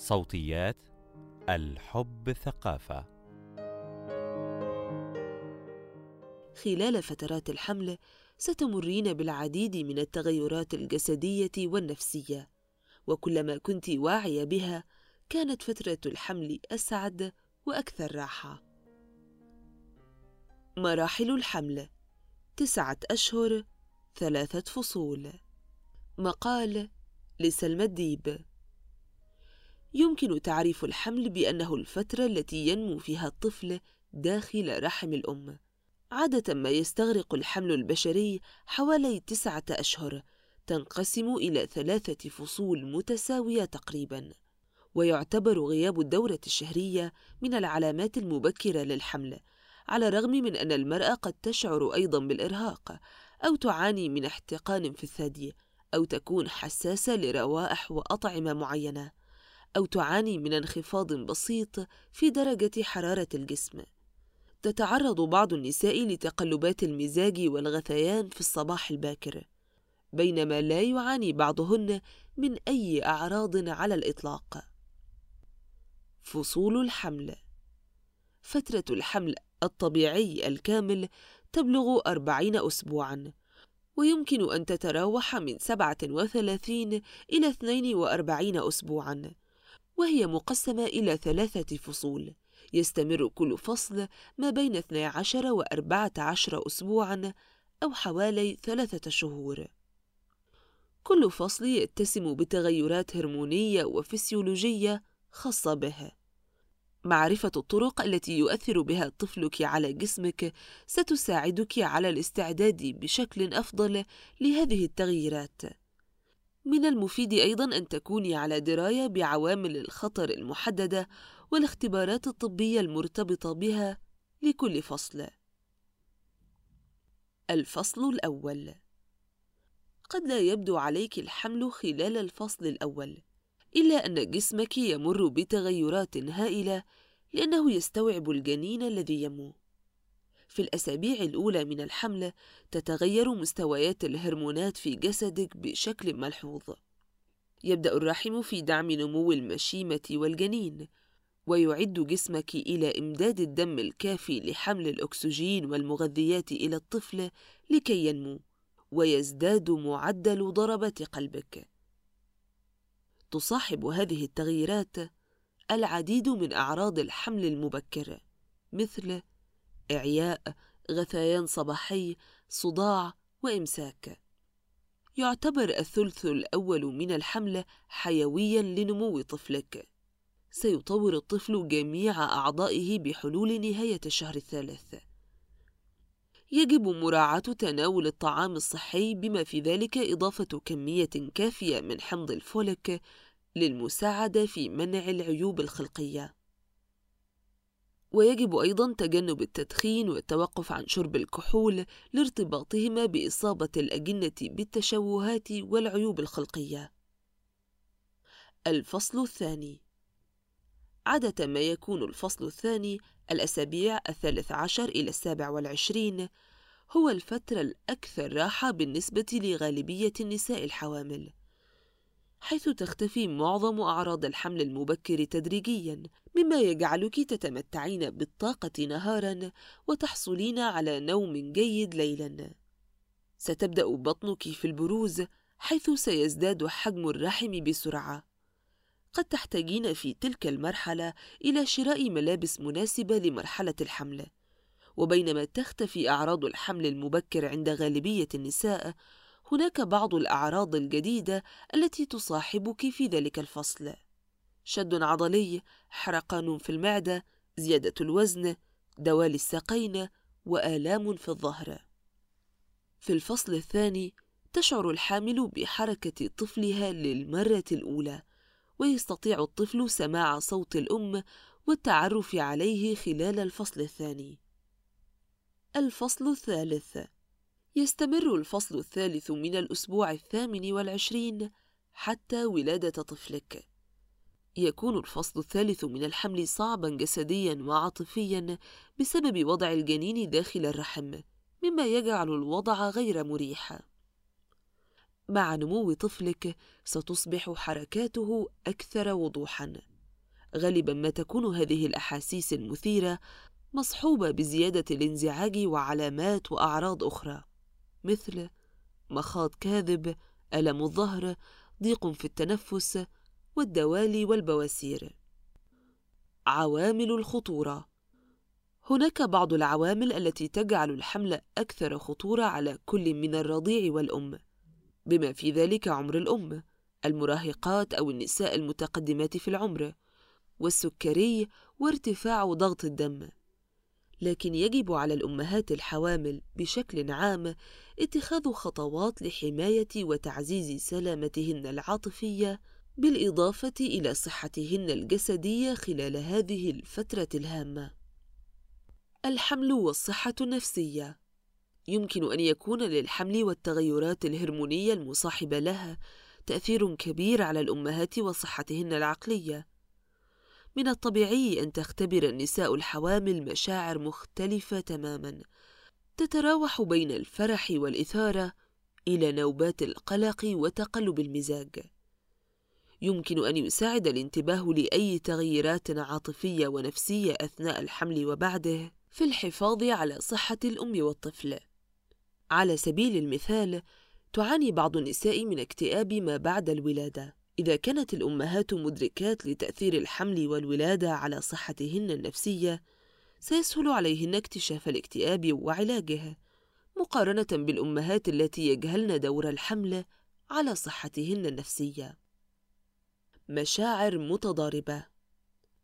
صوتيات الحب ثقافة. خلال فترات الحمل ستمرين بالعديد من التغيرات الجسدية والنفسية وكلما كنت واعية بها كانت فترة الحمل أسعد وأكثر راحة. مراحل الحمل تسعة أشهر ثلاثة فصول. مقال لسلمى الديب. يمكن تعريف الحمل بأنه الفترة التي ينمو فيها الطفل داخل رحم الأم عادة ما يستغرق الحمل البشري حوالي تسعة أشهر تنقسم إلى ثلاثة فصول متساوية تقريباً. ويعتبر غياب الدورة الشهرية من العلامات المبكرة للحمل على الرغم من أن المرأة قد تشعر أيضا بالإرهاق أو تعاني من احتقان في الثدي أو تكون حساسة لروائح وأطعمة معينة. أو تعاني من انخفاض بسيط في درجة حرارة الجسم. تتعرض بعض النساء لتقلبات المزاج والغثيان في الصباح الباكر بينما لا يعاني بعضهن من أي أعراض على الإطلاق. فصول الحمل فترة الحمل الطبيعي الكامل تبلغ أربعين أسبوعاً ويمكن أن تتراوح من سبعة وثلاثين إلى اثنين وأربعين أسبوعاً. وهي مقسمة إلى ثلاثة فصول. يستمر كل فصل ما بين 12 و 14 أسبوعاً أو حوالي ثلاثة شهور. كل فصل يتسم بتغيرات هرمونية وفسيولوجية خاصة به. معرفة الطرق التي يؤثر بها طفلك على جسمك ستساعدك على الاستعداد بشكل أفضل لهذه التغييرات. من المفيد أيضا أن تكوني على دراية بعوامل الخطر المحددة والاختبارات الطبية المرتبطة بها لكل فصل. الفصل الأول قد لا يبدو عليك الحمل خلال الفصل الأول، إلا أن جسمك يمر بتغيرات هائلة لأنه يستوعب الجنين الذي يمو. في الأسابيع الأولى من الحمل تتغير مستويات الهرمونات في جسدك بشكل ملحوظ. يبدأ الرحم في دعم نمو المشيمة والجنين، ويعد جسمك إلى إمداد الدم الكافي لحمل الأكسجين والمغذيات إلى الطفل لكي ينمو، ويزداد معدل ضربات قلبك. تصاحب هذه التغييرات العديد من أعراض الحمل المبكر، مثل إعياء، غثيان صباحي، صداع، وإمساك. يعتبر الثلث الأول من الحمل حيويًا لنمو طفلك. سيطور الطفل جميع أعضائه بحلول نهاية الشهر الثالث. يجب مراعاة تناول الطعام الصحي بما في ذلك إضافة كمية كافية من حمض الفوليك للمساعدة في منع العيوب الخلقية. ويجب أيضا تجنب التدخين والتوقف عن شرب الكحول لارتباطهما بإصابة الأجنة بالتشوهات والعيوب الخلقية. الفصل الثاني عادة ما يكون الفصل الثاني الأسابيع الثالث عشر إلى السابع والعشرين هو الفترة الأكثر راحة بالنسبة لغالبية النساء الحوامل حيث تختفي معظم أعراض الحمل المبكر تدريجياً مما يجعلك تتمتعين بالطاقة نهاراً وتحصلين على نوم جيد ليلاً. ستبدأ بطنك في البروز حيث سيزداد حجم الرحم بسرعة. قد تحتاجين في تلك المرحلة إلى شراء ملابس مناسبة لمرحلة الحمل. وبينما تختفي أعراض الحمل المبكر عند غالبية النساء هناك بعض الأعراض الجديدة التي تصاحبك في ذلك الفصل. شد عضلي حرقان في المعدة زيادة الوزن دوالي الساقين وآلام في الظهر. في الفصل الثاني تشعر الحامل بحركة طفلها للمرة الأولى ويستطيع الطفل سماع صوت الأم والتعرف عليه خلال الفصل الثاني. الفصل الثالث يستمر الفصل الثالث من الأسبوع الثامن والعشرين حتى ولادة طفلك. يكون الفصل الثالث من الحمل صعبا جسديا وعاطفيا بسبب وضع الجنين داخل الرحم مما يجعل الوضع غير مريح. مع نمو طفلك ستصبح حركاته أكثر وضوحا. غالبا ما تكون هذه الأحاسيس المثيرة مصحوبة بزيادة الانزعاج وعلامات وأعراض أخرى. مثل مخاض كاذب، ألم الظهر، ضيق في التنفس، والدوالي والبواسير. عوامل الخطورة هناك بعض العوامل التي تجعل الحمل أكثر خطورة على كل من الرضيع والأم، بما في ذلك عمر الأم، المراهقات أو النساء المتقدمات في العمر، والسكري وارتفاع ضغط الدم. لكن يجب على الأمهات الحوامل بشكل عام اتخاذ خطوات لحماية وتعزيز سلامتهن العاطفية بالإضافة إلى صحتهن الجسدية خلال هذه الفترة الهامة. الحمل والصحة النفسية يمكن أن يكون للحمل والتغيرات الهرمونية المصاحبة لها تأثير كبير على الأمهات وصحتهن العقلية. من الطبيعي أن تختبر النساء الحوامل مشاعر مختلفة تماماً، تتراوح بين الفرح والإثارة إلى نوبات القلق وتقلب المزاج. يمكن أن يساعد الانتباه لأي تغييرات عاطفية ونفسية أثناء الحمل وبعده في الحفاظ على صحة الأم والطفل. على سبيل المثال، تعاني بعض النساء من اكتئاب ما بعد الولادة. إذا كانت الأمهات مدركات لتأثير الحمل والولادة على صحتهن النفسية، سيسهل عليهن اكتشاف الاكتئاب وعلاجه، مقارنة بالأمهات التي يجهلن دور الحمل على صحتهن النفسية. مشاعر متضاربة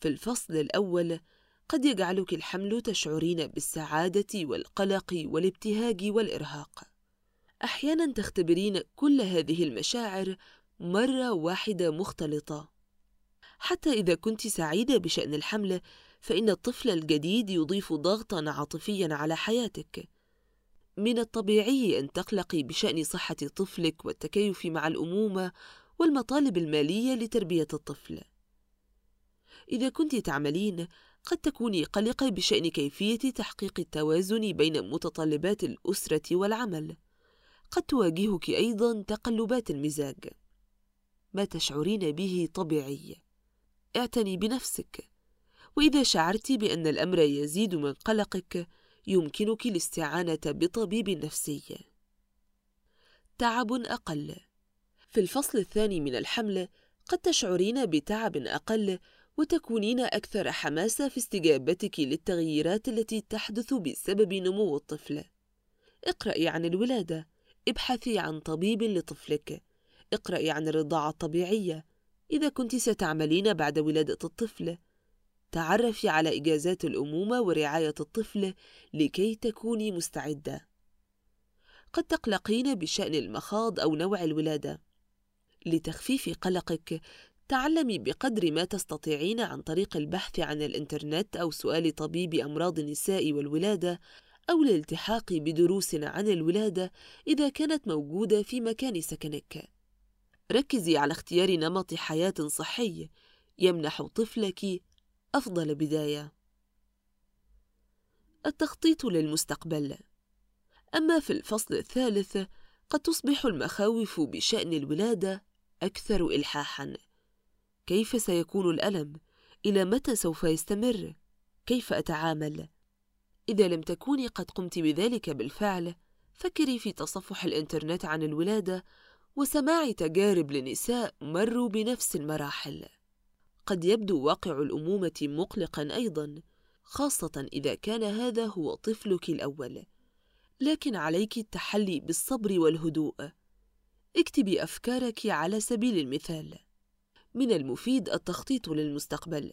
في الفصل الأول قد يجعلك الحمل تشعرين بالسعادة والقلق والابتهاج والإرهاق. أحيانا تختبرين كل هذه المشاعر مرة واحدة مختلطة. حتى إذا كنت سعيدة بشأن الحمل، فإن الطفل الجديد يضيف ضغطًا عاطفيًا على حياتك. من الطبيعي أن تقلقي بشأن صحة طفلك والتكيف مع الأمومة والمطالب المالية لتربية الطفل. إذا كنت تعملين، قد تكوني قلقة بشأن كيفية تحقيق التوازن بين متطلبات الأسرة والعمل. قد تواجهك أيضًا تقلبات المزاج. ما تشعرين به طبيعي. اعتني بنفسك. وإذا شعرت بأن الأمر يزيد من قلقك، يمكنك الاستعانة بطبيب نفسي. تعب أقل في الفصل الثاني من الحمل قد تشعرين بتعب أقل وتكونين أكثر حماسة في استجابتك للتغييرات التي تحدث بسبب نمو الطفل. اقرأي عن الولادة، ابحثي عن طبيب لطفلك، اقرأي عن الرضاعة الطبيعية إذا كنت ستعملين بعد ولادة الطفل. تعرفي على إجازات الأمومة ورعاية الطفل لكي تكوني مستعدة. قد تقلقين بشأن المخاض أو نوع الولادة. لتخفيف قلقك تعلمي بقدر ما تستطيعين عن طريق البحث عن الإنترنت أو سؤال طبيب أمراض النساء والولادة أو الالتحاق بدروس عن الولادة إذا كانت موجودة في مكان سكنك. ركزي على اختيار نمط حياة صحي يمنح طفلك أفضل بداية. التخطيط للمستقبل أما في الفصل الثالث قد تصبح المخاوف بشأن الولادة أكثر إلحاحًا. كيف سيكون الألم؟ إلى متى سوف يستمر؟ كيف أتعامل؟ إذا لم تكوني قد قمت بذلك بالفعل، فكري في تصفح الإنترنت عن الولادة وسماع تجارب لنساء مروا بنفس المراحل. قد يبدو واقع الأمومة مقلقًا أيضًا، خاصة إذا كان هذا هو طفلك الأول. لكن عليك التحلي بالصبر والهدوء. اكتبي أفكارك على سبيل المثال. من المفيد التخطيط للمستقبل.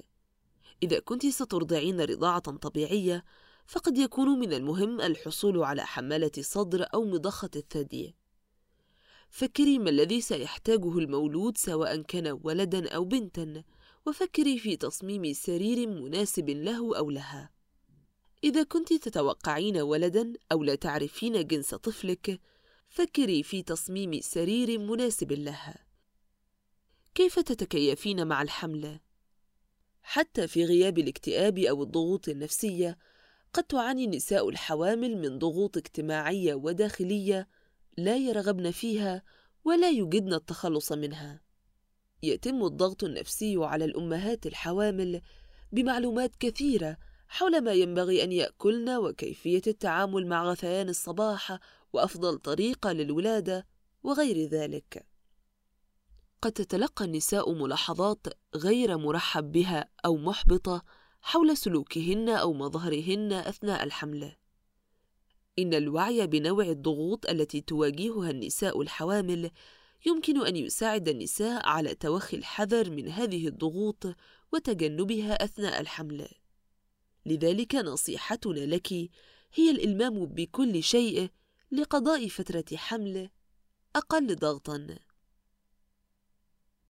إذا كنت سترضعين رضاعة طبيعية، فقد يكون من المهم الحصول على حمالة صدر أو مضخة الثدي. فكري ما الذي سيحتاجه المولود سواء كان ولدا أو بنتا، وفكري في تصميم سرير مناسب له أو لها. إذا كنت تتوقعين ولدا أو لا تعرفين جنس طفلك، فكري في تصميم سرير مناسب لها. كيف تتكيفين مع الحمل؟ حتى في غياب الاكتئاب أو الضغوط النفسية، قد تعاني النساء الحوامل من ضغوط اجتماعية وداخلية لا يرغبن فيها ولا يجدن التخلص منها. يتم الضغط النفسي على الأمهات الحوامل بمعلومات كثيرة حول ما ينبغي أن يأكلن وكيفية التعامل مع غثيان الصباح وأفضل طريقة للولادة وغير ذلك. قد تتلقى النساء ملاحظات غير مرحب بها أو محبطة حول سلوكهن أو مظهرهن أثناء الحمل. إن الوعي بنوع الضغوط التي تواجهها النساء الحوامل يمكن أن يساعد النساء على توخي الحذر من هذه الضغوط وتجنبها أثناء الحمل. لذلك نصيحتنا لك هي الإلمام بكل شيء لقضاء فترة حمل أقل ضغطاً.